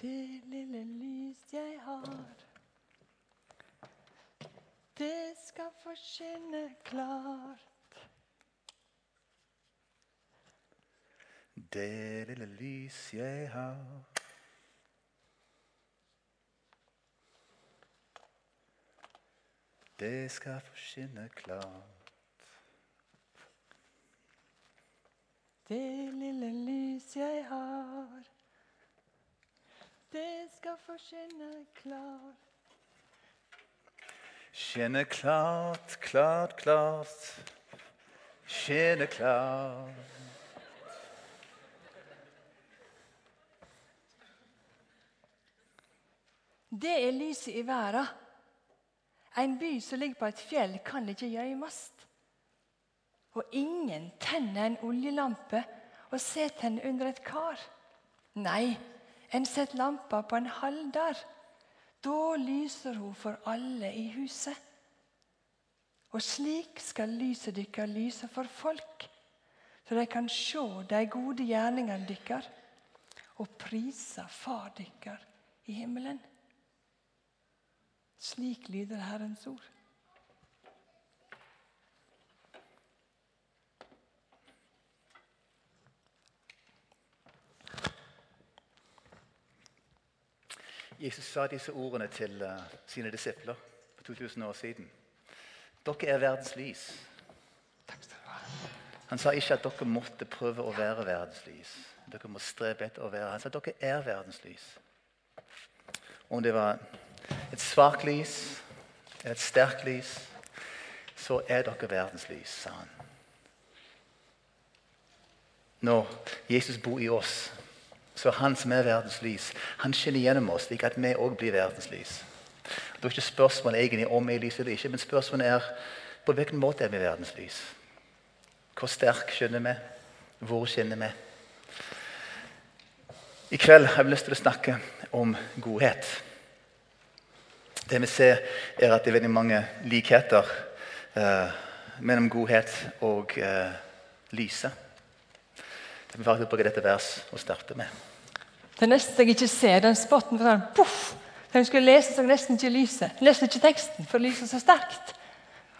Det lille lys jeg har, det skal få skinne klart. Det lille lys jeg har. Det skal få skinne klart. Det lille lys jeg har, det skal få skinne klart. Skinne klart, klart, klart. Skinne klart. Det er lyset i verden. En by som ligger på et fjell, kan ikke gjemmes. Og ingen tenner en oljelampe og setter den under et kar. Nei, en setter lampa på en halder. Da lyser hun for alle i huset. Og slik skal lyset deres lyse for folk, så de kan se de gode gjerningene deres og prise Far deres i himmelen. Slik lyder Herrens ord. Jesus sa disse ordene til eh, sine disipler for 2000 år siden. Dere er verdens lys. Han sa ikke at dere måtte prøve å være verdens lys. Dere må strebe etter å være. Han sa at dere er verdens lys. Om det var et svakt lys eller et sterkt lys, så er dere verdens lys, sa han. Når Jesus bor i oss, så han som er verdens lys. Han skinner gjennom oss, slik at vi òg blir verdens lys. Det er ikke spørsmålet egentlig om vi er lys eller ikke, men spørsmålet er på hvilken måte er vi verdens lys. Hvor sterk skinner vi? Hvor skinner vi? I kveld har jeg lyst til å snakke om godhet. Det vi ser, er at det er veldig mange likheter eh, mellom godhet og eh, lyset. Vil faktisk bruke dette vers å starte med. Det nesten så jeg ikke ser den spotten. for den, puff, Den skulle lese, så nesten ikke lyset. Nesten ikke teksten, for lyset er så sterkt.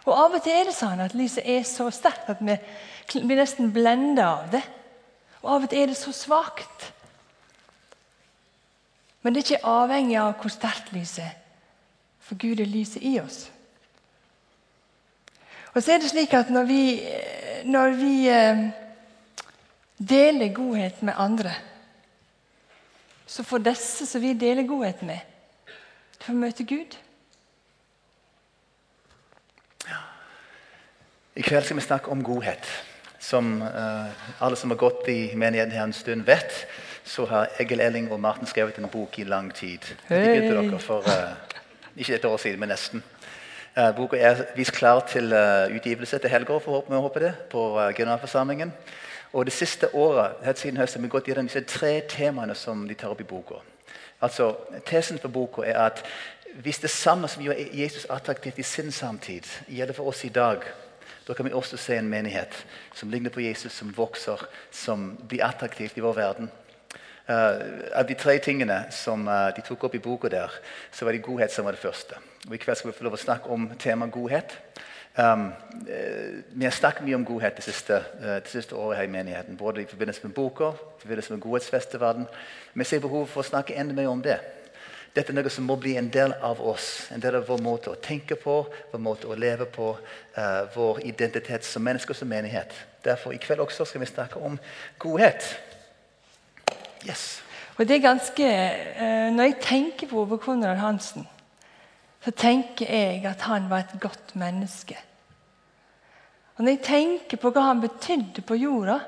Og Av og til er det sånn at lyset er så sterkt at vi blir nesten blenda av det. Og av og til er det så svakt. Men det er ikke avhengig av hvor sterkt lyset er. For Gud er lyset i oss. Og så er det slik at når vi, når vi deler godhet med andre, så får disse som vi deler godhet med, får vi møte Gud. I kveld skal vi snakke om godhet. Som uh, alle som har gått i menigheten her en stund, vet, så har Egil Elling og Martin skrevet en bok i lang tid. De begynte dere for uh, ikke et år siden, men nesten. Uh, boka er vist klar til utgivelse til helga, får vi håper det, på generalforsamlingen. Og Det siste året helt siden høsten, vi gått gjennom disse tre temaene som de tar opp i boka. Altså, Tesen for boka er at hvis det samme som gjør Jesus attraktivt i sin samtid, gjelder for oss i dag, da kan vi også se en menighet som ligner på Jesus, som vokser, som blir attraktivt i vår verden. Uh, av de tre tingene som uh, de tok opp i boka der, så var det godhet som var det første. Og I kveld skal vi få lov å snakke om temaet godhet. Um, vi har snakket mye om godhet det siste, eh, det siste året her i menigheten. Både i forbindelse med boka, i forbindelse med Godhetsfestivalen. Vi ser behov for å snakke enda mer om det. Dette er noe som må bli en del av oss. En del av vår måte å tenke på, vår måte å leve på, uh, vår identitet som mennesker som menighet. Derfor i kveld også skal vi snakke om godhet. Yes. Og det er ganske, uh, Når jeg tenker på Ove Konrad Hansen, så tenker jeg at han var et godt menneske. Og Når jeg tenker på hva han betydde på jorda,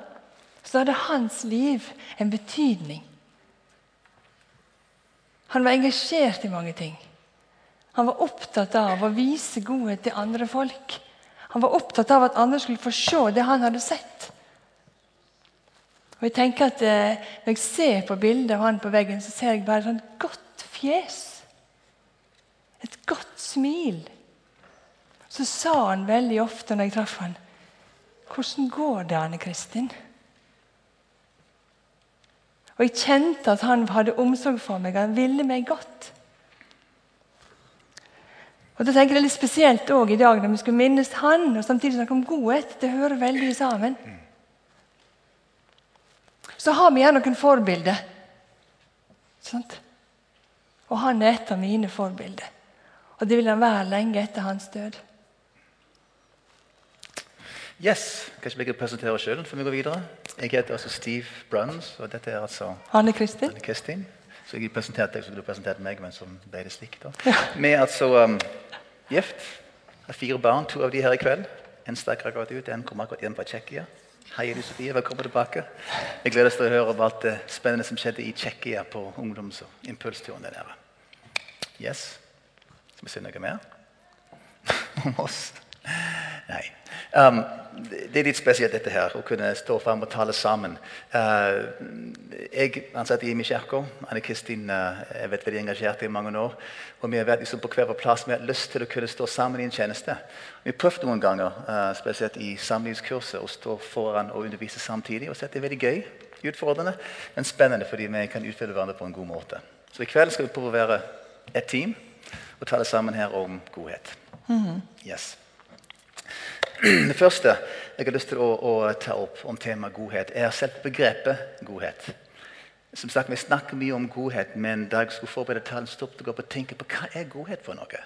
så hadde hans liv en betydning. Han var engasjert i mange ting. Han var opptatt av å vise godhet til andre folk. Han var opptatt av at andre skulle få se det han hadde sett. Og jeg tenker at eh, Når jeg ser på bildet av han på veggen, så ser jeg bare et sånt godt fjes. Et godt smil. Så sa han veldig ofte når jeg traff han, 'Hvordan går det, Anne Kristin?' Og jeg kjente at han hadde omsorg for meg. Han ville meg godt. Og da tenker jeg litt spesielt også i dag når vi skulle minnes han og samtidig snakke om godhet. Det hører veldig sammen. Så har vi gjerne noen forbilder. Sant? Og han er et av mine forbilder. Og det vil han være lenge etter hans død. Yes, Kanskje vi kan presentere oss sjøl før vi går videre? Jeg heter altså Steve Bruns, og dette er altså Anne Kristin. Anne Kristin. Så jeg presenterte deg, så du presenterte meg, men som ble det slik. da. Vi er altså um, gift. Har fire barn, to av de her i kveld. En stakk akkurat ut, en kom akkurat hjem fra Tsjekkia. Hei, Elisabeth, Sofie, velkommen tilbake. Jeg gleder oss til å høre om alt det spennende som skjedde i Tsjekkia på ungdoms- og impulsturen der nede. Yes. Si noe mer om oss? Nei. Um, det er litt spesielt dette her, å kunne stå fram og tale sammen. Uh, jeg ansatte i kirka. Anne Kristin uh, er veldig engasjert i mange år. Og vi har vært liksom på hver vår plass. Har lyst til å kunne stå sammen i en tjeneste. Vi har prøvd noen ganger, uh, spesielt i samlivskurset, å stå foran og undervise samtidig. og Det er veldig gøy, utfordrende, men spennende fordi vi kan utfylle hverandre på en god måte. Så i kveld skal vi prøve å være et team og tale sammen her om godhet. Yes. Det første jeg har lyst til å, å ta opp om temaet godhet, er selv begrepet godhet. Som sagt, Vi snakker mye om godhet, men da jeg skulle forberede talen, stoppet jeg opp og tenkte på hva er godhet for noe.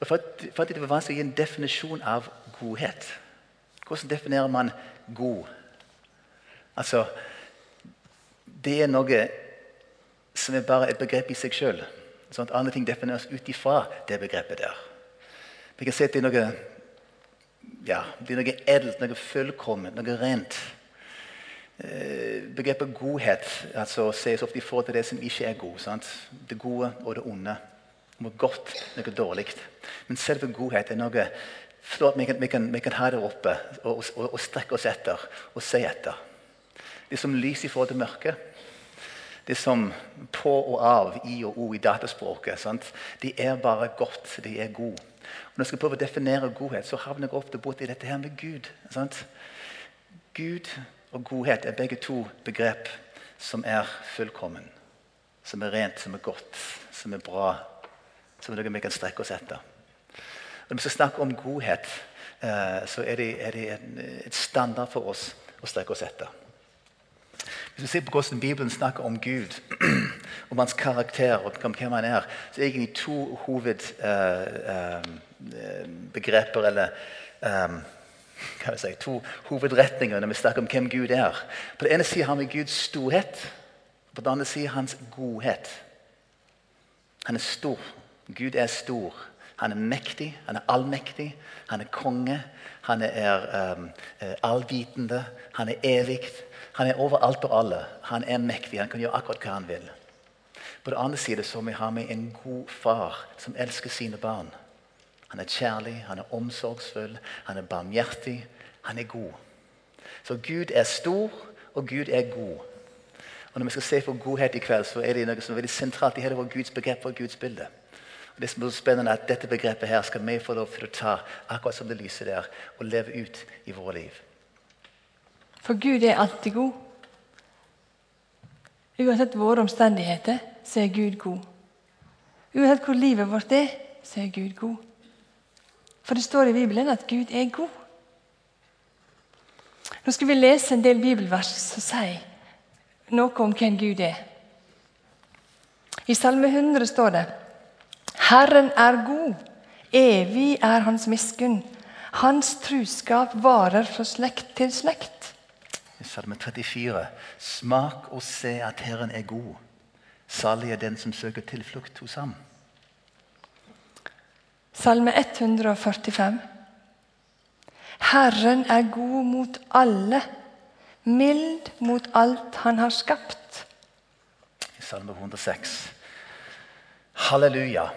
Og for, for at Det var vanskelig å gi en definisjon av godhet. Hvordan definerer man god? Altså, Det er noe som er bare et begrep i seg sjøl. Sånn at andre ting defineres ut ifra det begrepet der. Vi kan se at det er noe ja, det er noe edelt, noe fullkomment, noe rent. Eh, begrepet godhet altså, ses ofte i forhold til det som ikke er god. Sant? Det gode og det onde. Noe godt, noe dårlig. Men selve godhet er noe at vi, kan, vi, kan, vi kan ha det oppe og, og, og, strekke oss etter og se etter. Det er som lys i forhold til mørket. Det er som på og av, i og o i dataspråket. Sant? De er bare godt. De er gode. Og når jeg skal prøve å definere godhet, så havner jeg ofte borti dette her med Gud. Sant? Gud og godhet er begge to begrep som er fullkommen. Som er rent, som er godt, som er bra. Som er noe vi kan strekke oss etter. Når vi skal snakke om godhet, eh, så er det, er det et standard for oss å strekke oss etter. Hvis vi ser på hvordan Bibelen snakker om Gud, om hans karakter og om hvem han er, så er det egentlig to hovedbegreper uh, uh, eller um, si, to hovedretninger når vi snakker om hvem Gud er. På den ene siden har vi Guds storhet. På den andre siden hans godhet. Han er stor. Gud er stor. Han er mektig, han er allmektig, han er konge. Han er um, allvitende, han er evig. Han er overalt og alle. Han er mektig. Han kan gjøre akkurat hva han vil. På den andre siden så vi har vi en god far som elsker sine barn. Han er kjærlig, han er omsorgsfull, han er barmhjertig. Han er god. Så Gud er stor, og Gud er god. Og Når vi skal se på godhet i kveld, så er det noe som er veldig sentralt i hele vår Guds begrep og Guds bilde. Og det som er spennende er at Dette begrepet her skal vi få lov til å ta akkurat som det lyser der, og leve ut i våre liv. For Gud er alltid god. Uansett våre omstendigheter, så er Gud god. Uansett hvor livet vårt er, så er Gud god. For det står i Bibelen at Gud er god. Nå skal vi lese en del bibelvers som sier noe om hvem Gud er. I Salme 100 står det Herren er god, evig er hans miskunn. Hans truskap varer fra slekt til slekt. Salme 34. Smak og se at Herren er god. Salig er den som søker tilflukt hos ham. Salme 145. Herren er god mot alle, mild mot alt han har skapt. Salme 106. Halleluja.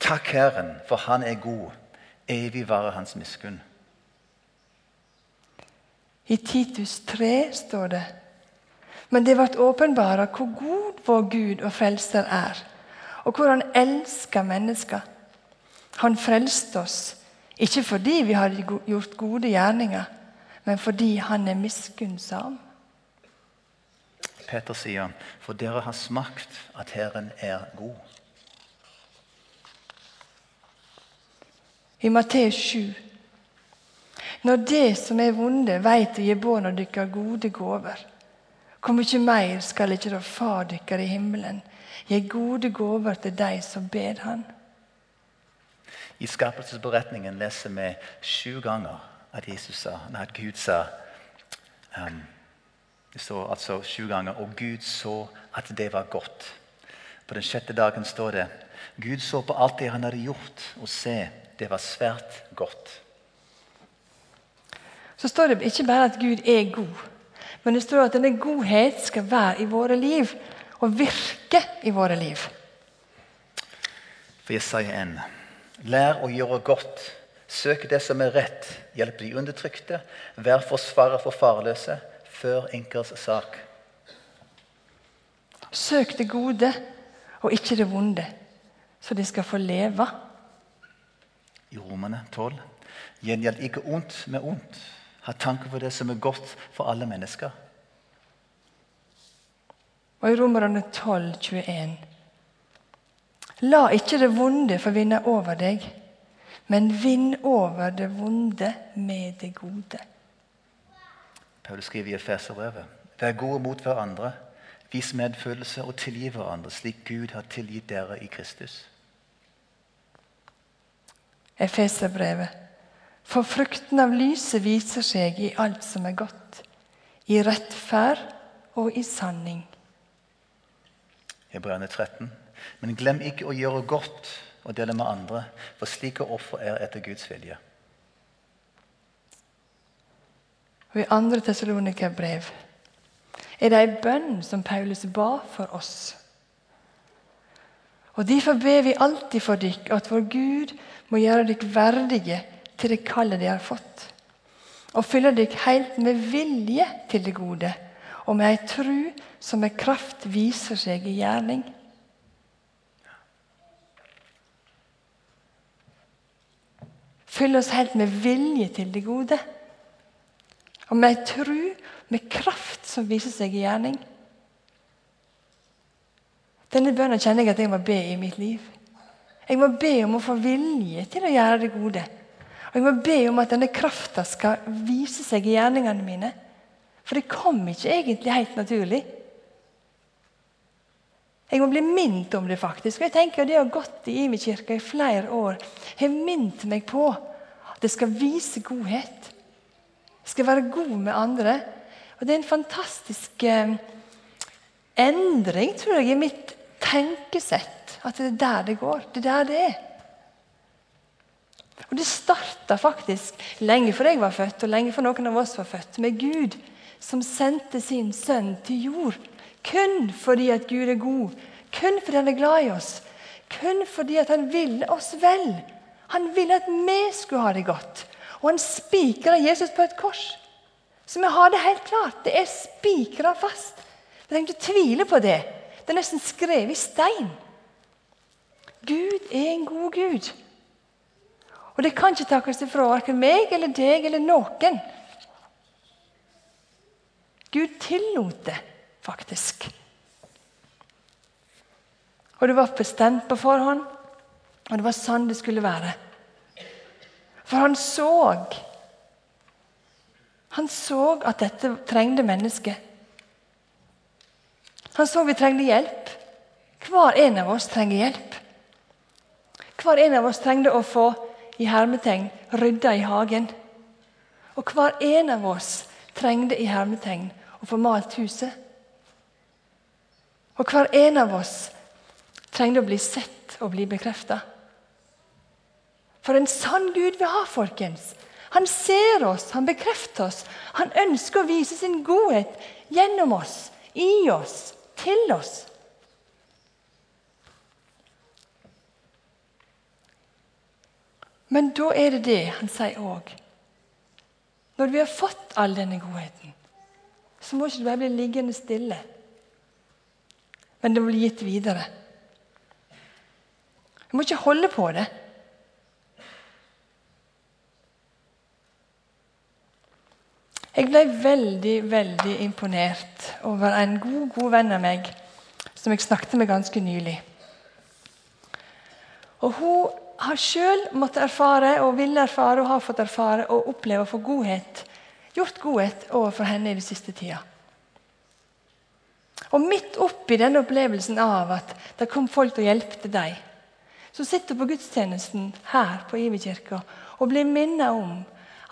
Takk Herren, for han er god. Evig varer hans miskunn. I Titus 3 står det Men det ble åpenbara hvor god vår Gud og frelser er, og hvor han elsker mennesker. Han frelste oss, ikke fordi vi hadde gjort gode gjerninger, men fordi han er miskunnsam. Peter sier, for dere har smakt at Herren er god. I Matteus 7. Når det som er vonde, veit å gi barna dykkar gode gåver, hvor mye mer skal ikke da Far dykkar i himmelen gi gode gåver til de som ber Han? I skapelsesberetningen leser vi sju ganger at, sa, at Gud sa um, Det står altså sju ganger Og Gud så at det var godt. På den sjette dagen står det Gud så på alt det han hadde gjort, og se, det var svært godt. Så står det ikke bare at Gud er god, men det står at denne godhet skal være i våre liv og virke i våre liv. For Jesaja 1. Lær å gjøre godt. Søk det som er rett. Hjelp de undertrykte. Vær forsvarer for farløse. Før enkers sak. Søk det gode og ikke det vonde, så de skal få leve. I Romerne 12. Gjengjeld ikke ondt med ondt. Ha tanke på det som er godt for alle mennesker. Og i Romerne 12, 21. La ikke det vonde få vinne over deg, men vinn over det vonde med det gode. Paulus skriver i Efeserbrevet. Vær gode mot hverandre. Vis medfølelse og tilgi hverandre, slik Gud har tilgitt dere i Kristus. Efeserbrevet. For frukten av lyset viser seg i alt som er godt, i rettferd og i sanning. Hebreane 13. Men glem ikke å gjøre godt og dele med andre, for slike offer er etter Guds vilje. Og I 2. Tessalonika-brev er det ei bønn som Paulus ba for oss. Og Derfor ber vi alltid for dykk at vår Gud må gjøre dykk verdige til det kallet de har fått, og fyller dykk helt med vilje til det gode, og med ei tru som med kraft viser seg i gjerning. Fyll oss helt med vilje til det gode. Og med ei tru, med kraft som viser seg i gjerning. Denne bønnen kjenner jeg at jeg må be i mitt liv. Jeg må be om å få vilje til å gjøre det gode. Og jeg må be om at denne krafta skal vise seg i gjerningene mine. For det kom ikke egentlig helt naturlig. Jeg må bli minnet om det, faktisk. Og jeg tenker Det å ha gått i Imi kirke i flere år har minnet meg på at det skal vise godhet. Jeg skal være god med andre. Og det er en fantastisk eh, endring, tror jeg, i mitt tenkesett. At det er der det går. Det er der det er. Og Det starta faktisk lenge før jeg var født, og lenge før noen av oss var født, med Gud som sendte sin sønn til jord. Kun fordi at Gud er god, kun fordi han er glad i oss. Kun fordi at han vil oss vel. Han ville at vi skulle ha det godt. Og han spikra Jesus på et kors. Så vi har det helt klart. Det er spikra fast. Vi trenger ikke tvile på det. Det er nesten skrevet i stein. Gud er en god Gud. Og det kan ikke takkes ifra verken meg eller deg eller noen. Gud tillot det, faktisk. Og det var bestemt på forhånd, og det var sånn det skulle være. For han så Han så at dette trengte mennesket. Han så vi trengte hjelp. Hver en av oss trenger hjelp. Hver en av oss trengte å få i hermetegn rydda i hagen. Og hver en av oss trengte i hermetegn å få malt huset. Og hver en av oss trengte å bli sett og bli bekrefta. For en sann Gud vi har, folkens. Han ser oss, han bekrefter oss. Han ønsker å vise sin godhet gjennom oss, i oss, til oss. Men da er det det han sier òg. Når vi har fått all denne godheten, så må ikke det bare bli liggende stille. Men det må bli gitt videre. Vi må ikke holde på det. Jeg ble veldig veldig imponert over en god, god venn av meg som jeg snakket med ganske nylig. Og Hun har sjøl måttet erfare og vil erfare og har fått erfare og oppleve å få godhet, gjort godhet overfor henne i den siste tida. Og midt oppi denne opplevelsen av at det kom folk og hjelpte dem, så sitter hun på gudstjenesten her på Iverkirka og blir minnet om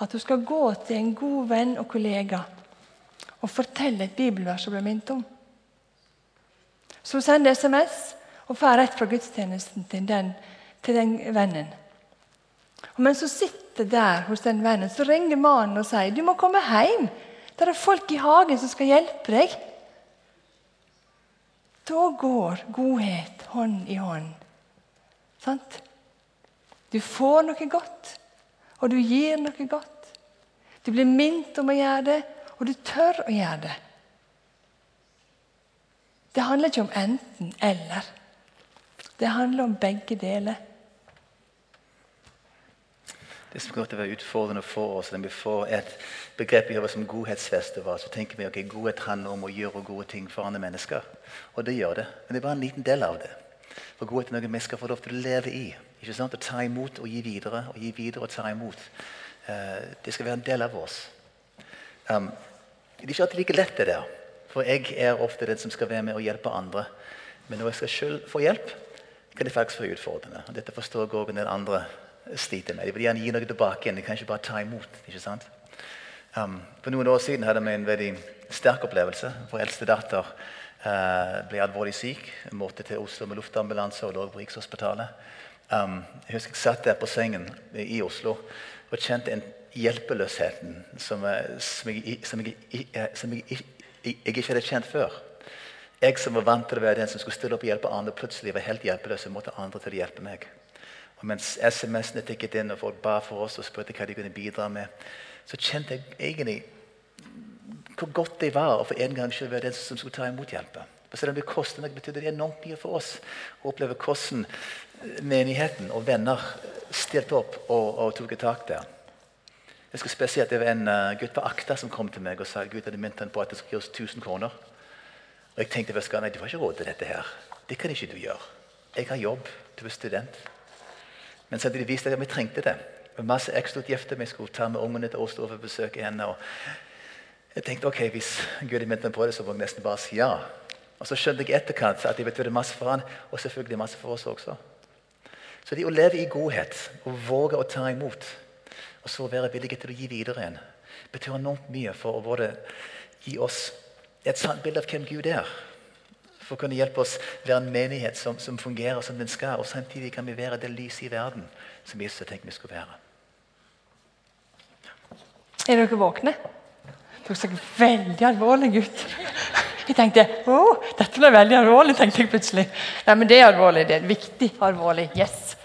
at hun skal gå til en god venn og kollega og fortelle et bibelvers hun ble minnet om. Så hun sender SMS og får rett fra gudstjenesten til den, til den vennen. Og mens hun sitter der hos den vennen, så ringer mannen og sier du må komme hjem. Det er folk i hagen som skal hjelpe deg. Da går godhet hånd i hånd. Sant? Du får noe godt, og du gir noe godt. Du blir minnet om å gjøre det, og du tør å gjøre det. Det handler ikke om enten-eller. Det handler om begge deler. Det som kommer til å være utfordrende for oss når vi får et begrep i som godhetsfestival, så tenker vi okay, godhet handler om å gjøre gode ting for andre mennesker. Og det gjør det. Men det er bare en liten del av det. For godhet er noe vi skal få lov til å leve i. Ikke sant? Å ta imot og gi videre, og gi videre og ta imot. Uh, det skal være en del av oss. Um, det er ikke alltid like lett, det der. For jeg er ofte den som skal være med og hjelpe andre. Men når jeg skal selv få hjelp, kan det faktisk være utfordrende. Dette forstår jeg den andre sliter med. De vil gjerne gi noe tilbake igjen. De kan ikke bare ta imot. ikke sant? Um, for noen år siden hadde vi en veldig sterk opplevelse. Vår eldste datter uh, ble alvorlig syk. Måtte til Oslo med luftambulanse og lå på Rikshospitalet. Um, jeg husker jeg satt der på sengen i Oslo og kjente en hjelpeløsheten som, som, jeg, som, jeg, som jeg, jeg, ikke hadde kjent før. Jeg som var vant til å være den som skulle stille opp og hjelpe andre, plutselig var helt hjelpeløs og måtte andre til å hjelpe meg. Og mens SMS-ene tikket inn og folk ba for oss og spurte hva de kunne bidra med, så kjente jeg egentlig hvor godt det var å for en gang skyld være den som skulle ta imot hjelpen. For selv om det kostet noe, betydde det enormt mye for oss å oppleve hvordan menigheten og venner stilte opp og, og tok et tak der. Jeg skal spesielt, Det var en uh, gutt på Akta som kom til meg og sa Gud hadde minnet på at det skulle gi oss 1000 kroner. Og Jeg tenkte nei, du har ikke råd til dette. her. Det kan ikke du gjøre. Jeg har jobb. Du er student. Men samtidig viste vist at vi trengte det. Masse ekstrautgifter. Vi skulle ta med ungene til Oslo for å besøke henne. og jeg tenkte ok, hvis Gud hadde minnet på det, så må jeg nesten bare si ja. Og Så skjønte jeg etterkant at det betydde masse for han, og selvfølgelig masse for oss også. Så det å leve i godhet og våge å ta imot og så være villige til å gi videre igjen, betyr enormt mye for å både gi oss et sant bilde av hvem Gud er. For å kunne hjelpe oss å være en menighet som, som fungerer som den skal. Og samtidig kan vi være det lyset i verden som Jesus har tenkt vi skulle være. Er dere våkne? Dere så veldig alvorlige ut. Jeg tenkte oh, dette ble veldig alvorlig. tenkte jeg plutselig. Nei, men Det er alvorlig. Det er viktig alvorlig. Yes.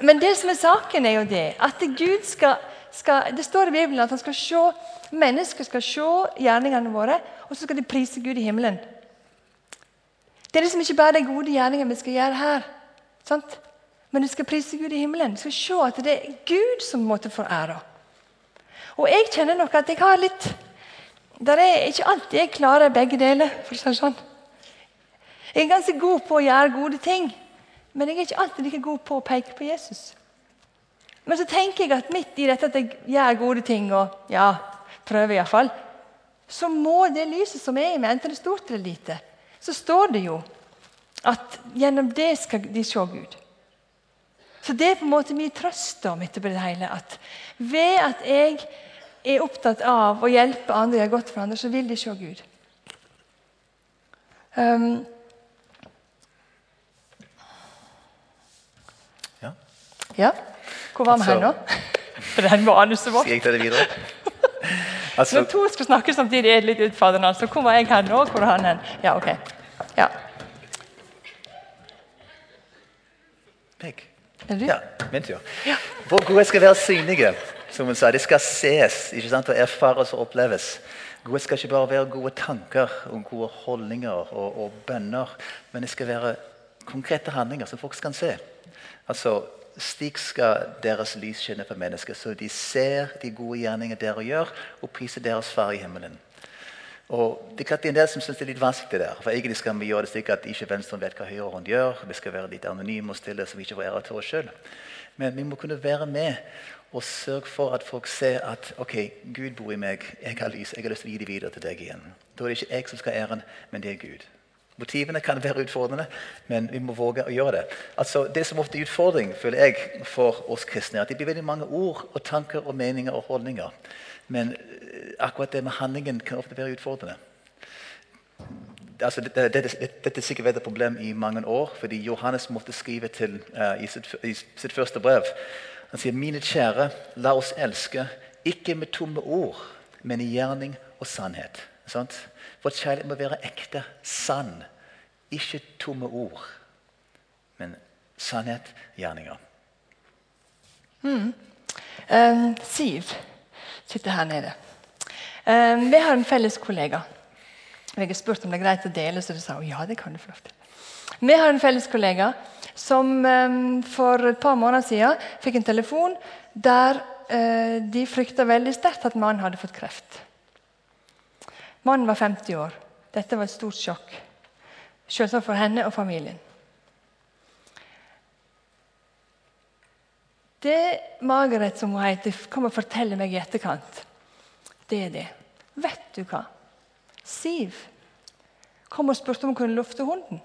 Men det som er saken, er jo det at Gud skal, skal Det står i Bibelen at han skal se, mennesker skal se gjerningene våre, og så skal de prise Gud i himmelen. Det er liksom ikke bare de gode gjerningene vi skal gjøre her. Sant? Men du skal prise Gud i himmelen. Du skal se at det er Gud som måtte få æra. Og jeg kjenner nok at jeg har litt Det er ikke alltid jeg klarer begge deler. for å si sånn. Jeg er ganske god på å gjøre gode ting, men jeg er ikke alltid like god på å peke på Jesus. Men så tenker jeg at midt i dette at jeg gjør gode ting, og ja, prøver iallfall, så må det lyset som er i meg, enten det er stort eller lite, så står det jo at gjennom det skal de se Gud. Så det er på en måte mye trøst om etterpå det hele. At ved at jeg er opptatt av å hjelpe andre, gjøre godt for andre, så vil de se Gud. Um, ja. ja. Hvor var vi her nå? Det er manuset vårt. Skal jeg ta det videre? Altså, Når to skal snakke samtidig, er det litt utfordrende. Altså, hvor var jeg her nå? Hvor er han hen? Ja, ok. Ja. Meg? Er du? Ja, min tur. Ja. Gode skal være synlige. som hun sa. Det skal ses ikke sant? og erfares og oppleves. Gode skal ikke bare være gode tanker og gode holdninger og, og bønner, men det skal være konkrete handlinger som folk kan se. Altså, Slik skal deres lys skinne for mennesker, så de ser de gode gjerninger dere gjør, og priser deres far i himmelen. Og det er en del som syns det er litt vanskelig. der, for Egentlig skal vi gjøre det slik at ikke Venstre vet hva høyre hånd gjør. Vi skal være litt anonyme og stille, så vi ikke får ære til oss sjøl. Men vi må kunne være med og sørge for at folk ser at ok, Gud bor i meg, jeg har lys, jeg har lyst til å gi det videre til deg igjen. Da er det ikke jeg som skal ha æren, men det er Gud. Motivene kan være utfordrende, men vi må våge å gjøre det. Altså, det som ofte er utfordring føler jeg, for oss kristne, er at det blir veldig mange ord og tanker og meninger og holdninger. Men eh, akkurat det med handlingen kan ofte være utfordrende. Altså, dette, dette, dette er sikkert vært et problem i mange år, fordi Johannes måtte skrive til, uh, i, sitt, i, sitt, første brev Han sier, 'Mine kjære, la oss elske, ikke med tomme ord, men i gjerning og sannhet'. Sant? For kjærlighet må være ekte, sann. Ikke tomme ord, men sannhet, gjerninger. Mm. Eh, Siv sitter her nede. Eh, vi har en felles kollega. Jeg har spurt om det er greit å dele, så de sa ja, det kan du få lov til. Vi har en felles kollega som eh, for et par måneder siden fikk en telefon der uh, de frykta veldig sterkt at mannen hadde fått kreft. Mannen var 50 år. Dette var et stort sjokk. Selvsagt for henne og familien. Det Margaret som hun heter, kommer og forteller meg i etterkant, det er det. Vet du hva? Siv kom og spurte om hun kunne lufte hunden.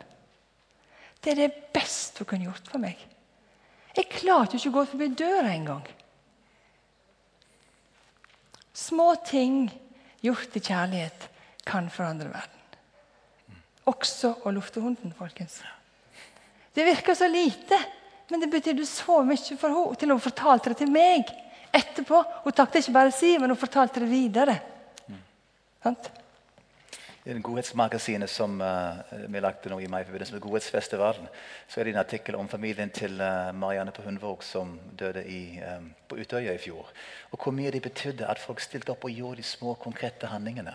Det er det beste hun kunne gjort for meg. Jeg klarte ikke å gå forbi døra engang. Små ting gjort i kjærlighet kan forandre verden. Også å lufte hunden, folkens. Det virker så lite, men det betydde så mye for henne til hun fortalte det til meg etterpå. Hun takket ikke bare si, men hun fortalte det videre. Mm. Godhetsmagasinet som uh, vi lagde nå i mai i forbindelse med Godhetsfestivalen, så er det en artikkel om familien til uh, Marianne på Hundvåg som døde i, um, på Utøya i fjor. Og hvor mye det betydde at folk stilte opp og gjorde de små, konkrete handlingene.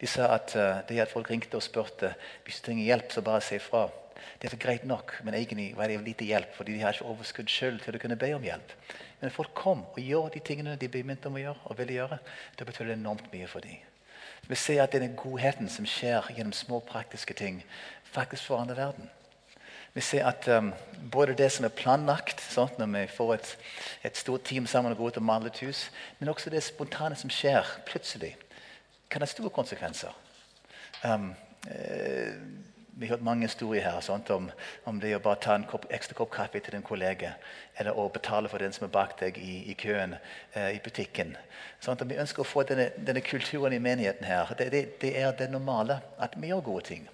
De sa at det at folk ringte og spurte hvis du trenger hjelp, så bare si ifra. Det er greit nok, men egentlig var det lite hjelp, fordi de har ikke overskudd selv til å kunne be om hjelp. Men folk kom og gjorde de tingene de ble minnet om å gjøre, og ville gjøre, det betydde enormt mye for dem. Vi ser at denne godheten som skjer gjennom små, praktiske ting, faktisk forandrer verden. Vi ser at um, både det som er planlagt, sånn, når vi får et, et, stort team sammen og går ut og maler et hus, men også det spontane som skjer plutselig kan ha store konsekvenser. Um, eh, vi har hørt mange historier her sånt, om, om, det å bare ta en kopp, ekstra kopp kaffe til en kollega. Eller å betale for den som er bak deg i, i køen eh, i butikken. Sånt, vi ønsker å få denne, denne, kulturen i menigheten her. Det, det, det, er det normale at vi gjør gode ting.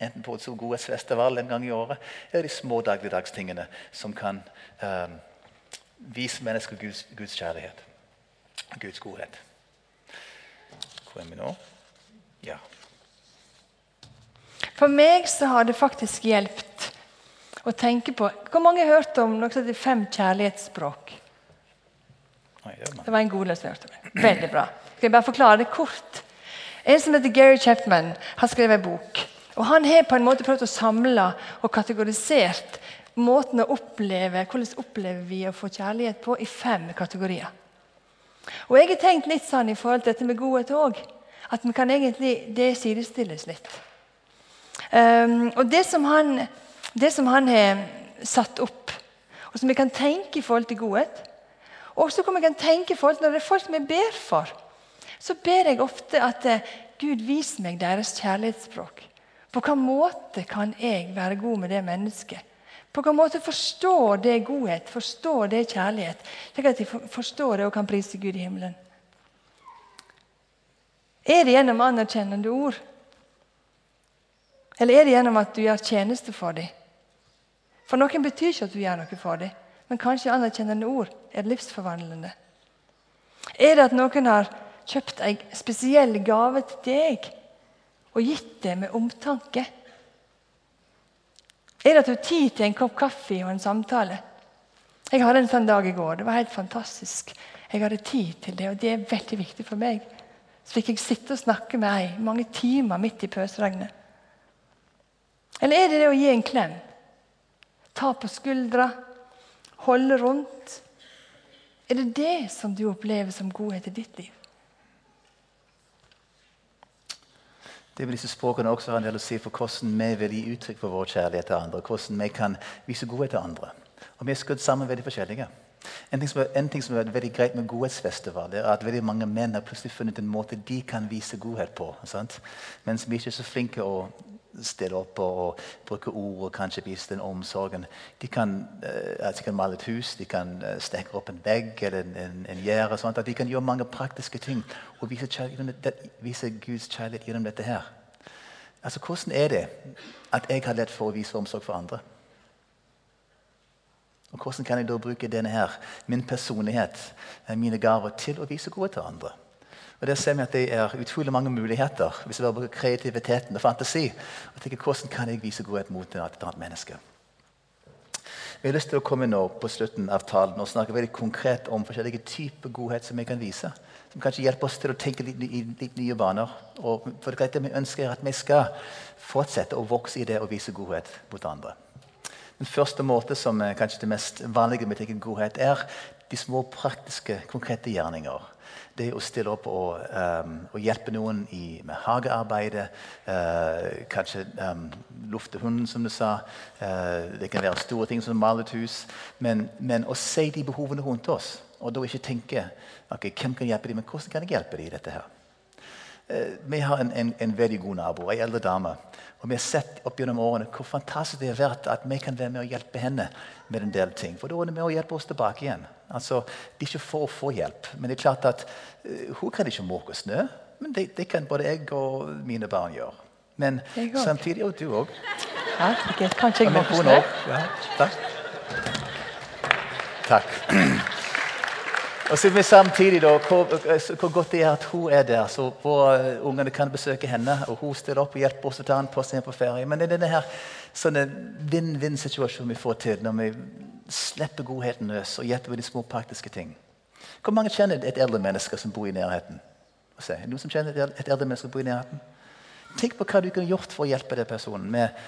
Enten på et så godhetsfestival en gang i året, eller de små dagligdagstingene som kan eh, vise mennesker Guds, Guds kjærlighet. Guds godhet. Hvor er vi nå? Ja. For meg så har det faktisk hjulpet å tenke på Hvor mange har hørt om noe som heter fem kjærlighetsspråk? Det var en god det. Veldig bra. Skal jeg bare forklare det kort? En som heter Gary Chapman, har skrevet en bok. Og Han har på en måte prøvd å samle og kategorisert måten å oppleve, hvordan opplever vi å få kjærlighet på i fem kategorier. Og jeg har tenkt litt sånn i forhold til dette med godhet òg. At vi kan egentlig, det sidestilles litt. Um, og det som, han, det som han har satt opp, og som vi kan tenke i forhold til godhet Og så kan vi tenke i forhold til når det er folk jeg ber for, så ber jeg ofte at eh, Gud viser meg deres kjærlighetsspråk. På hvilken måte kan jeg være god med det mennesket? På hvilken måte forstår det godhet, forstår det kjærlighet, slik at de forstår det og kan prise Gud i himmelen? Er det gjennom anerkjennende ord? Eller er det gjennom at du gjør tjeneste for dem? For noen betyr ikke at du gjør noe for dem, men kanskje anerkjennende ord er livsforvandlende. Er det at noen har kjøpt en spesiell gave til deg og gitt det med omtanke? Er det at du har tid til en kopp kaffe og en samtale? Jeg hadde en sånn dag i går. Det var helt fantastisk. Jeg hadde tid til det, og det er veldig viktig for meg. Så fikk jeg sitte og snakke med ei mange timer midt i pøsregnet. Eller er det det å gi en klem? ta på skuldra, holde rundt? Er det det som du opplever som godhet i ditt liv? Det vil disse språkene også ha en del å si for hvordan vi vil gi uttrykk for vår kjærlighet til andre. Hvordan vi kan vise godhet til andre. Og vi er skudd sammen veldig forskjellige. En ting, som er, en ting som er veldig greit med Godhetsfestival, er at veldig mange menn har plutselig funnet en måte de kan vise godhet på. Sant? Mens vi er ikke så flinke å stille opp og, bruke ord og kanskje vise den omsorgen. De kan, uh, de kan male et hus, de kan uh, stekke opp en vegg eller en, en, en gjerde. De kan gjøre mange praktiske ting og vise, vise Guds kjærlighet gjennom dette her. Altså, Hvordan er det at jeg har lett for å vise omsorg for andre? Og Hvordan kan jeg da bruke denne her, min personlighet, eh, mine gaver, til å vise gode til andre? Og Der ser vi at det er utrolig mange muligheter hvis vi bare bruker kreativiteten og fantasi. og tenker, Hvordan kan jeg vise godhet mot et annet menneske? Vi har lyst til å komme nå på slutten av talen og snakke veldig konkret om forskjellige typer godhet som vi kan vise. Som kanskje hjelper oss til å tenke litt, litt nye baner. Og for det vi ønsker er at vi skal fortsette å vokse i det å vise godhet mot andre. Den første måte som er kanskje det mest vanlige med å tenke godhet, er de små praktiske, konkrete gjerninger det å stille opp og, um, og hjelpe noen i, med hagearbeidet. Uh, kanskje um, lufte hunden, som du sa. Uh, det kan være store ting som male et hus. Men, men, å se de behovene rundt oss, og da ikke tenke okay, hvem kan hjelpe dem, men hvordan kan jeg hjelpe dem i dette her? Uh, vi har en, en, en, veldig god nabo, ei eldre dame. Og Vi har sett opp gjennom årene hvor fantastisk det har vært at vi kan være med å hjelpe henne med en del ting. For da er det med å hjelpe oss tilbake igjen. Altså, Det er ikke for å få hjelp, men det er klart at uh, hun kan ikke måke snø. Men det, det, kan både jeg og mine barn gjøre. Men samtidig Og du òg. Ja. Kanskje jeg måker snø. Ja, takk. Takk. Og så vi samtidig da, hvor, hvor, godt det er at hun er der, så våre ungene kan besøke henne. Og hun stiller opp og hjelper oss å ta en post på ferie. Men det er denne her sånne vinn-vinn-situasjonen vi får til når vi slipper godheten løs og hjelper med de små praktiske ting. Hvor mange kjenner et eldre menneske som bor i nærheten? Noen som kjenner et eldre menneske som bor i nærheten? Tenk på hva du kunne gjort for å hjelpe den personen med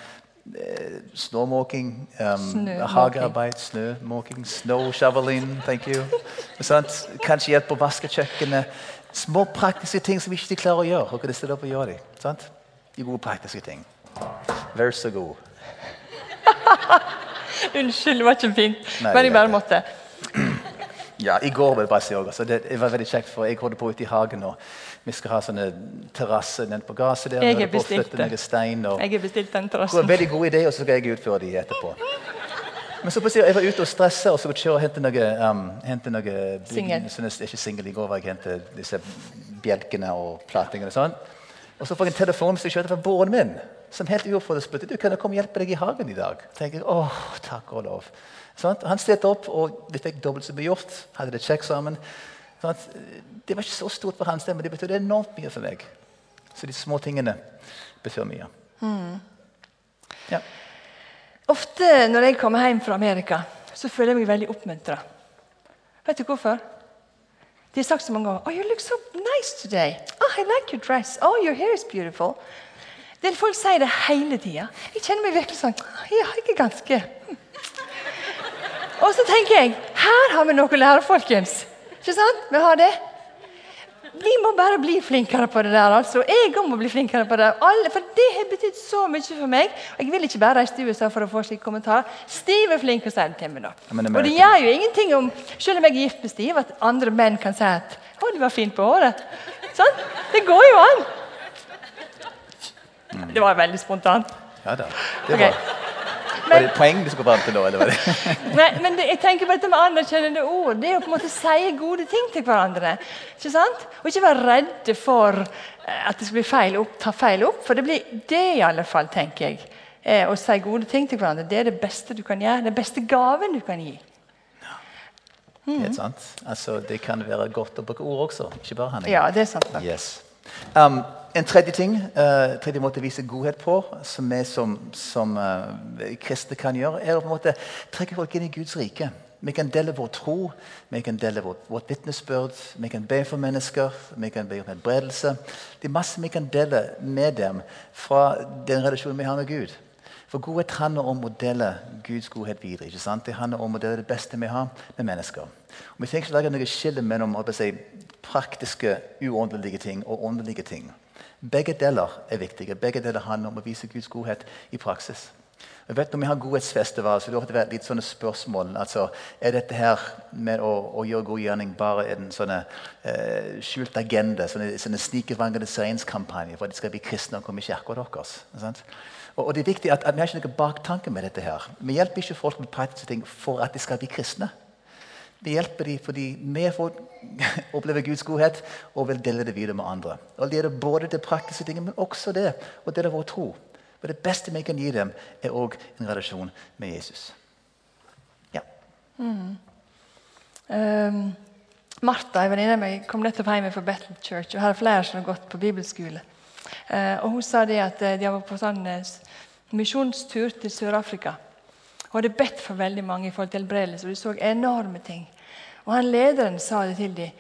Eh, snømåking, um, hagearbeid, snømåking, snow shoveling. thank you. Kanskje hjelp å vaske kjøkkenet. Små praktiske ting som ikke klarer å gjøre. og kan stille opp og gjøre dem. De gode praktiske ting. Vær så god. Unnskyld, det var ikke fint. Men jeg bare måtte. Ja, I går vil jeg bare si også. Det, det var veldig kjekt, for jeg holder på ute i hagen. og vi skal ha sånne terrasser nede på gresset der. Jeg har bestilt det. Stein, og, jeg har bestilt den terrassen. Det var en veldig god idé, og så skal jeg utføre de etterpå. Men så på jeg var ute og stressa og så kjøre og hente noe, um, hente noe Singel. Ikke singel. I går var jeg hentet disse bjelkene og platingene. og sånn. Og så får jeg en telefon som jeg kjørte fra broren min, som helt uoppfordret spurte du, kan jeg komme og hjelpe deg i hagen i dag. tenker jeg, åh, takk og lov. Sånn? Han stilte opp, og vi fikk dobbelt så mye gjort. Hadde det kjekt sammen. Sånn det var ikke så stort for hans del, men det betydde enormt mye for meg. Så de små tingene betyr mye. Mm. Ja. Ofte når jeg kommer hjem fra Amerika, så føler jeg meg veldig oppmuntra. Vet du hvorfor? De har sagt så mange ganger oh, you look so nice today. Oh, I like your dress. Oh, your hair is beautiful. Det Folk sier det hele tida. Jeg kjenner meg virkelig sånn Ja, jeg er ganske. Og så tenker jeg her har vi noe å lære, folkens. Ikke sant? Vi har det. Vi må bare bli flinkere på det der. altså. Jeg må bli flinkere på det. Alle, for det har betydd så mye for meg. Og jeg vil ikke bare reise til USA for å få slike kommentarer. Steve er flink å si det til meg. da. Og det gjør jo ingenting om, selv om jeg er gift med Steve, at andre menn kan si at 'Å, du var fin på håret'. Sånn? Det går jo an. Det var veldig spontant. Ja da. Det var... Okay. Var det et poeng du skulle fram til nå? eller var det? Nei, men det, jeg tenker på dette med anerkjennende ord. Det er å på en måte si gode ting til hverandre. Ikke sant? Og ikke være redde for eh, at det skal bli feil opp, ta feil opp. For det blir det i alle fall, tenker jeg. Eh, å si gode ting til hverandre. Det er det beste du kan gjøre. Den beste gaven du kan gi. Mm. Helt sant. Altså, det kan være godt å bruke ord også, ikke bare handling. Ja, det er sant. Yes. Um, en tredje ting, uh, tredje måte å vise godhet på, som vi som, som uh, kristne kan gjøre, er å på en måte trekke folk inn i Guds rike. Vi kan dele vår tro, vi kan dele vårt, vårt vitnesbyrd, vi kan be for mennesker, vi kan be om helbredelse. Det er masse vi kan dele med dem fra den relasjonen vi har med Gud. For godhet handler om å dele Guds godhet videre. ikke sant? Det handler om å dele det beste vi har med mennesker. Og Vi trenger ikke lage noe skille mellom si, praktiske, uåndelige ting og åndelige ting. Begge deler er viktige. Begge deler handler om å vise Guds godhet i praksis. Jeg vet Når vi har godhetsfestival, så det vært litt sånne spørsmål. altså, Er dette her med å, å gjøre god gjerning bare en sånne, eh, skjult agenda? Sånne, sånne snikevangeliseringskampanje for at de skal bli kristne og komme i kirka deres? Sant? Og, og, det er viktig at, at Vi har ikke noen baktanke med dette. her. Vi hjelper ikke folk med praktiske ting for at de skal bli kristne. Vi hjelper dem fordi vi får oppleve Guds godhet og vil dele det videre med andre. Og Det gjelder både det praktiske ting, men også det å dele vår tro. For Det beste vi kan gi dem, er òg en relasjon med Jesus. Ja. Mm. Um, Martha, en venninne av meg, kom nettopp hjem fra Battle Church. og Her er flere som har gått på bibelskole. Uh, og Hun sa det at de de var på sånn uh, misjonstur til Sør-Afrika. Hun hadde bedt for veldig mange i forhold til helbredelse, og de så enorme ting. Og han Lederen sa det til dem.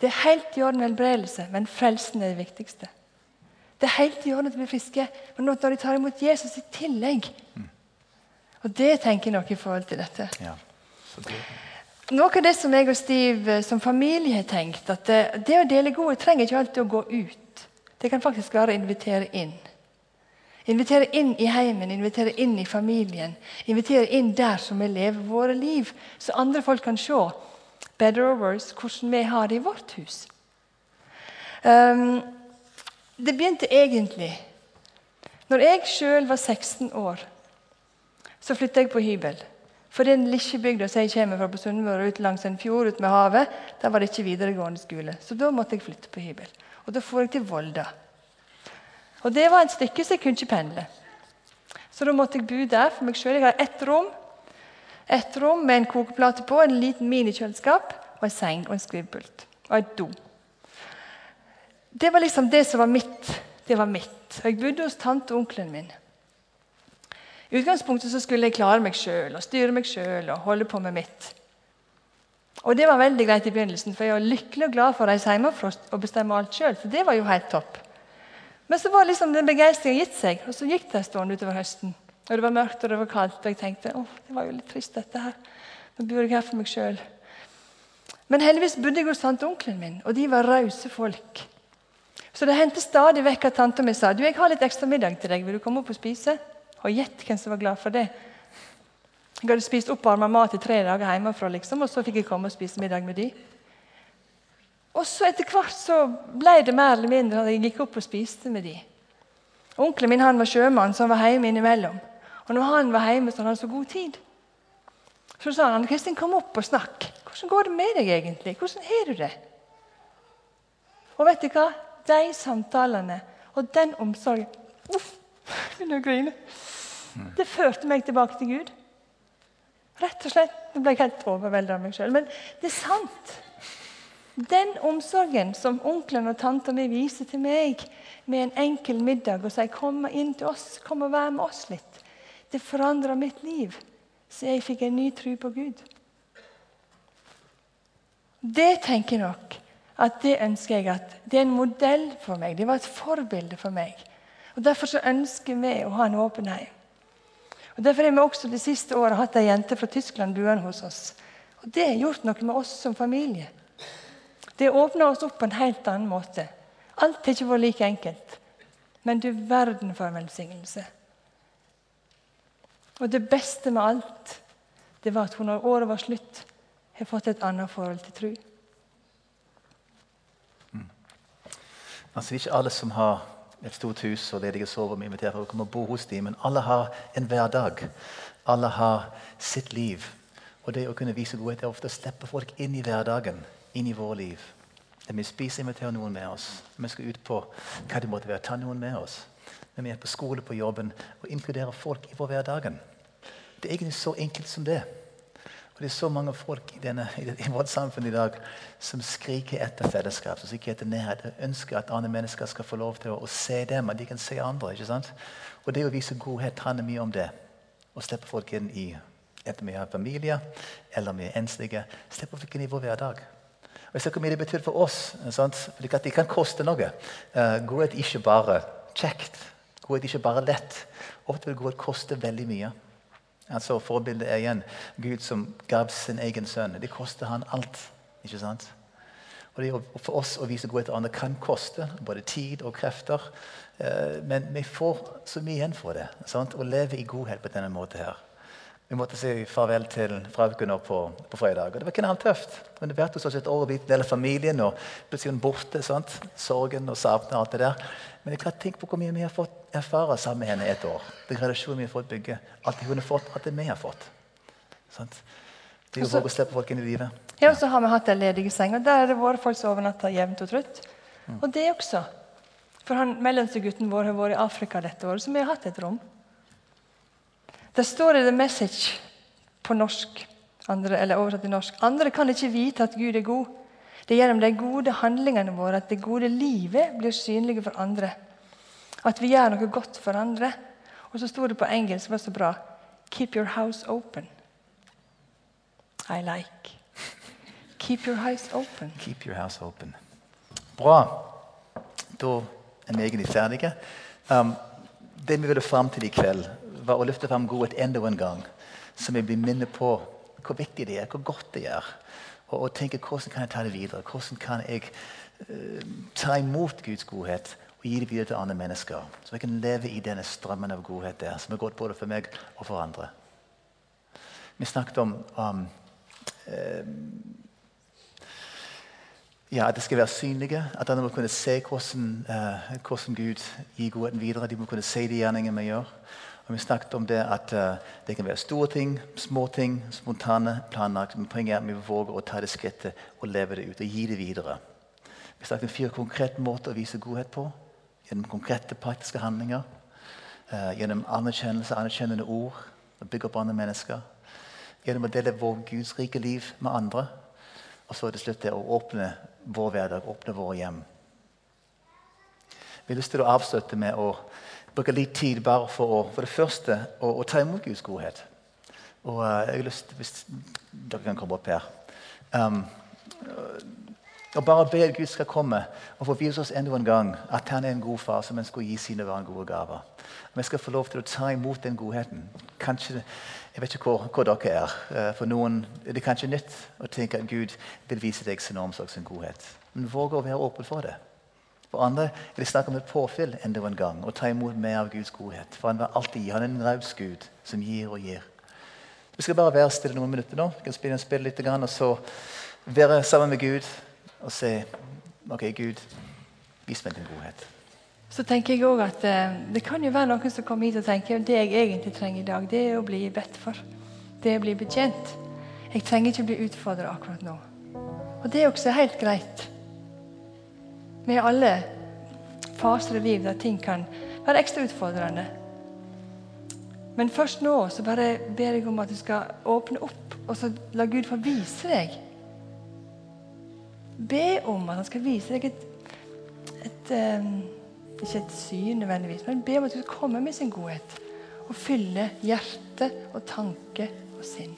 Det er helt i orden helbredelse, men frelsen er det viktigste. Det er helt i orden at de blir friske, men når de tar imot Jesus i tillegg mm. Og det tenker jeg noe i forhold til dette. Ja, noe av det som jeg og Steve eh, som familie har tenkt, at det, det å dele gode trenger ikke alltid å gå ut. Det kan faktisk være å invitere inn. Invitere inn i heimen, invitere inn i familien. Invitere inn der som vi lever våre liv, så andre folk kan se better or worse, hvordan vi har det i vårt hus. Um, det begynte egentlig Når jeg sjøl var 16 år, så flytta jeg på hybel. For den lille bygda som jeg kommer fra på Sunnmøre, ut langs en fjord ut med havet, der var det ikke videregående skole. Så da måtte jeg flytte på hybel. Og da for jeg til Volda. Og det var et stykke, så jeg kunne ikke pendle. Så da måtte jeg bo der for meg sjøl. Jeg har ett rom et rom med en kokeplate på, en liten minikjøleskap, og en seng og en skrivepult. Og et do. Det var liksom det som var mitt. Det var mitt. Og jeg bodde hos tante og onkelen min. I utgangspunktet så skulle jeg klare meg sjøl og styre meg sjøl og holde på med mitt. Og Det var veldig greit i begynnelsen, for jeg var lykkelig og glad for å reise hjemmefra og bestemme alt sjøl. For det var jo helt topp. Men så var liksom den begeistringen gitt seg, og så gikk det en stund utover høsten. Og det var mørkt og det var kaldt, og jeg tenkte å, det var jo litt trist, dette her. Nå bor jeg her for meg sjøl. Men heldigvis bodde jeg hos tanteonkelen min, og de var rause folk. Så det hendte stadig vekk at tanta mi sa du, jeg har litt ekstra middag til deg. Vil du komme opp og spise? Og gjett hvem som var glad for det. Jeg hadde spist oppvarma mat i tre dager hjemmefra, liksom, og så fikk jeg komme og spise middag med de. Og så Etter hvert så ble det mer eller mindre at jeg gikk opp og spiste med de. Onkelen min han var sjømann, så han var hjemme innimellom. Og når han var hjemme, så hadde han så god tid. Så sa han Kristin, kom opp og snakk. Hvordan går det med deg egentlig? Hvordan har du det? Og vet du hva? De samtalene og den omsorgen Uff, begynner å grine. Det førte meg tilbake til Gud. Rett og slett. Nå ble jeg helt overveldet av meg sjøl. Men det er sant. Den omsorgen som onkelen og tanta mi viser til meg med en enkel middag og sier 'kom inn til oss, kom og vær med oss litt', det forandra mitt liv, så jeg fikk en ny tro på Gud. Det tenker jeg nok at det ønsker jeg at det er en modell for meg. Det var et forbilde for meg. Og Derfor så ønsker vi å ha en åpen heim. Og Derfor har vi også det siste året hatt ei jente fra Tyskland boende hos oss. Og Det har gjort noe med oss som familie. Det åpna oss opp på en helt annen måte. Alt har ikke vært like enkelt. Men du verden for en velsignelse. Og det beste med alt, det var at hun når året var slutt, har fått et annet forhold til tro. Mm. Altså, ikke alle som har et stort hus og ledige soverom inviterer for å komme og bo hos dem, men alle har en hverdag. Alle har sitt liv. Og det å kunne vise godhet er ofte å slippe folk inn i hverdagen, inn i vårt liv. Vi spiser, inviterer noen med oss. Vi skal ut på hva det måtte være, ta noen med oss. Når vi er på skole, på jobben, og inkluderer folk i vår hverdagen. Det er egentlig så enkelt som det. Og Det er så mange folk i, denne, i vårt samfunn i dag som skriker etter fellesskap, som skriker etter nærhet. ønsker at andre mennesker skal få lov til å, å se dem, at de kan se andre. ikke sant? Og Det å vise godhet handler mye om det. Å slippe folk inn i enten vi har familie eller vi er enslige. Slippe folk inn i vår hverdag. Og jeg ser hvor mye det betyr for oss. Sant? For det kan koste noe. Uh, godhet er ikke bare kjekt. Godhet er ikke bare lett. Ofte vil godhet koste veldig mye. Altså Forbildet er igjen Gud som gav sin egen sønn. Det koster han alt. ikke sant? Og det For oss å vise godhet til andre kan koste både tid og krefter. Eh, men vi får så mye igjen for det. Sant? Å leve i godhet på denne måten her. Vi måtte si farvel til Frauken på, på, fredag. og Det var knalltøft. Hun har vært hos oss et år og blitt en del familien. og Plutselig borte. sant? Sorgen og savnet alt det der. Men jeg kan tenke på hvor mye vi har fått erfare sammen med henne et år. Den relasjonen vi har fått bygge. Det hun har fått, at det vi har fått. Sant? Det er jo våre å slippe folk inn i livet. Ja, og så har vi hatt en ledige seng, og der har det vært folk som overnatter jevnt og trutt. Mm. Og det også. For han mellomstegutten vår har vært i Afrika dette året, så vi har hatt et rom. Det står i The Message på norsk, andre, eller oversatt til norsk. Andre kan ikke vite at Gud er god. Det er gjennom de gode handlingene våre at det gode livet blir synlige for andre. At vi gjør noe godt for andre. Og så sto det på engelsk, det var så bra Keep your house open. I like. Keep your house open. Keep your house open. Bra. Da er vi egentlig ferdige. Um, det vi ville fram til i kveld, var å løfte fram godhet enda en gang. Så vi blir minnet på hvor viktig det er, hvor godt det er. Og, og tenke hvordan kan jeg ta det videre? Hvordan kan jeg uh, ta imot Guds godhet og gi det videre til andre mennesker? Så jeg kan leve i denne strømmen av godhet der, som er godt både for meg og for andre. Vi snakket om um, uh, ja, at det skal være synlige. At andre må kunne se hvordan, uh, hvordan Gud gir godheten videre. De må kunne se de gjerningene vi gjør. Og vi snakket om det at uh, det kan være store ting, små ting, spontane, planlagt. Men poenget er at vi våger å ta det skrittet og leve det ut og gi det videre. Vi snakket om fire konkrete måter å vise godhet på. Gjennom konkrete, praktiske handlinger. Eh, gjennom anerkjennelse, anerkjennende ord. Å bygge opp andre mennesker. Gjennom å dele vår Guds rike liv med andre. Og så til slutt det å åpne vår hverdag, åpne våre hjem. Vi har lyst til å avslutte med å bruke litt tid bare for, å, for det første å, å, ta imot Guds godhet. Og uh, jeg har lyst til, Hvis dere kan komme opp her um, Og bare be at Gud skal komme og få vise oss enda en gang at han er en god far som ønsker å gi sine barn gode gaver. Vi skal få lov til å ta imot den godheten. Kanskje, Jeg vet ikke hvor, hvor dere er. Uh, for noen er det kanskje nytt å tenke at Gud vil vise deg sin omsorg og sin godhet. Men våg å være åpen for det. For andre er det snakk om et påfyll enda en gang. Å ta imot mer av Guds godhet. For han vil alltid. Han er en raus Gud som gir og gir. Vi skal bare være stille noen minutter nå. Vi kan spille, spille litt, og så være sammen med Gud og se OK, Gud, vis meg din godhet. Så tenker jeg også at eh, Det kan jo være noen som kommer hit og tenker det jeg egentlig trenger i dag, det er å bli bedt for. Det er å bli betjent. Jeg trenger ikke bli utfordra akkurat nå. Og det er også helt greit. Har alle faser i livet der ting kan være ekstra utfordrende. Men først nå så bare ber jeg om at du skal åpne opp og så la Gud få vise deg. Be om at han skal vise deg et, et um, Ikke et syn nødvendigvis, men be om at du skal komme med sin godhet og fylle hjerte og tanke og sinn.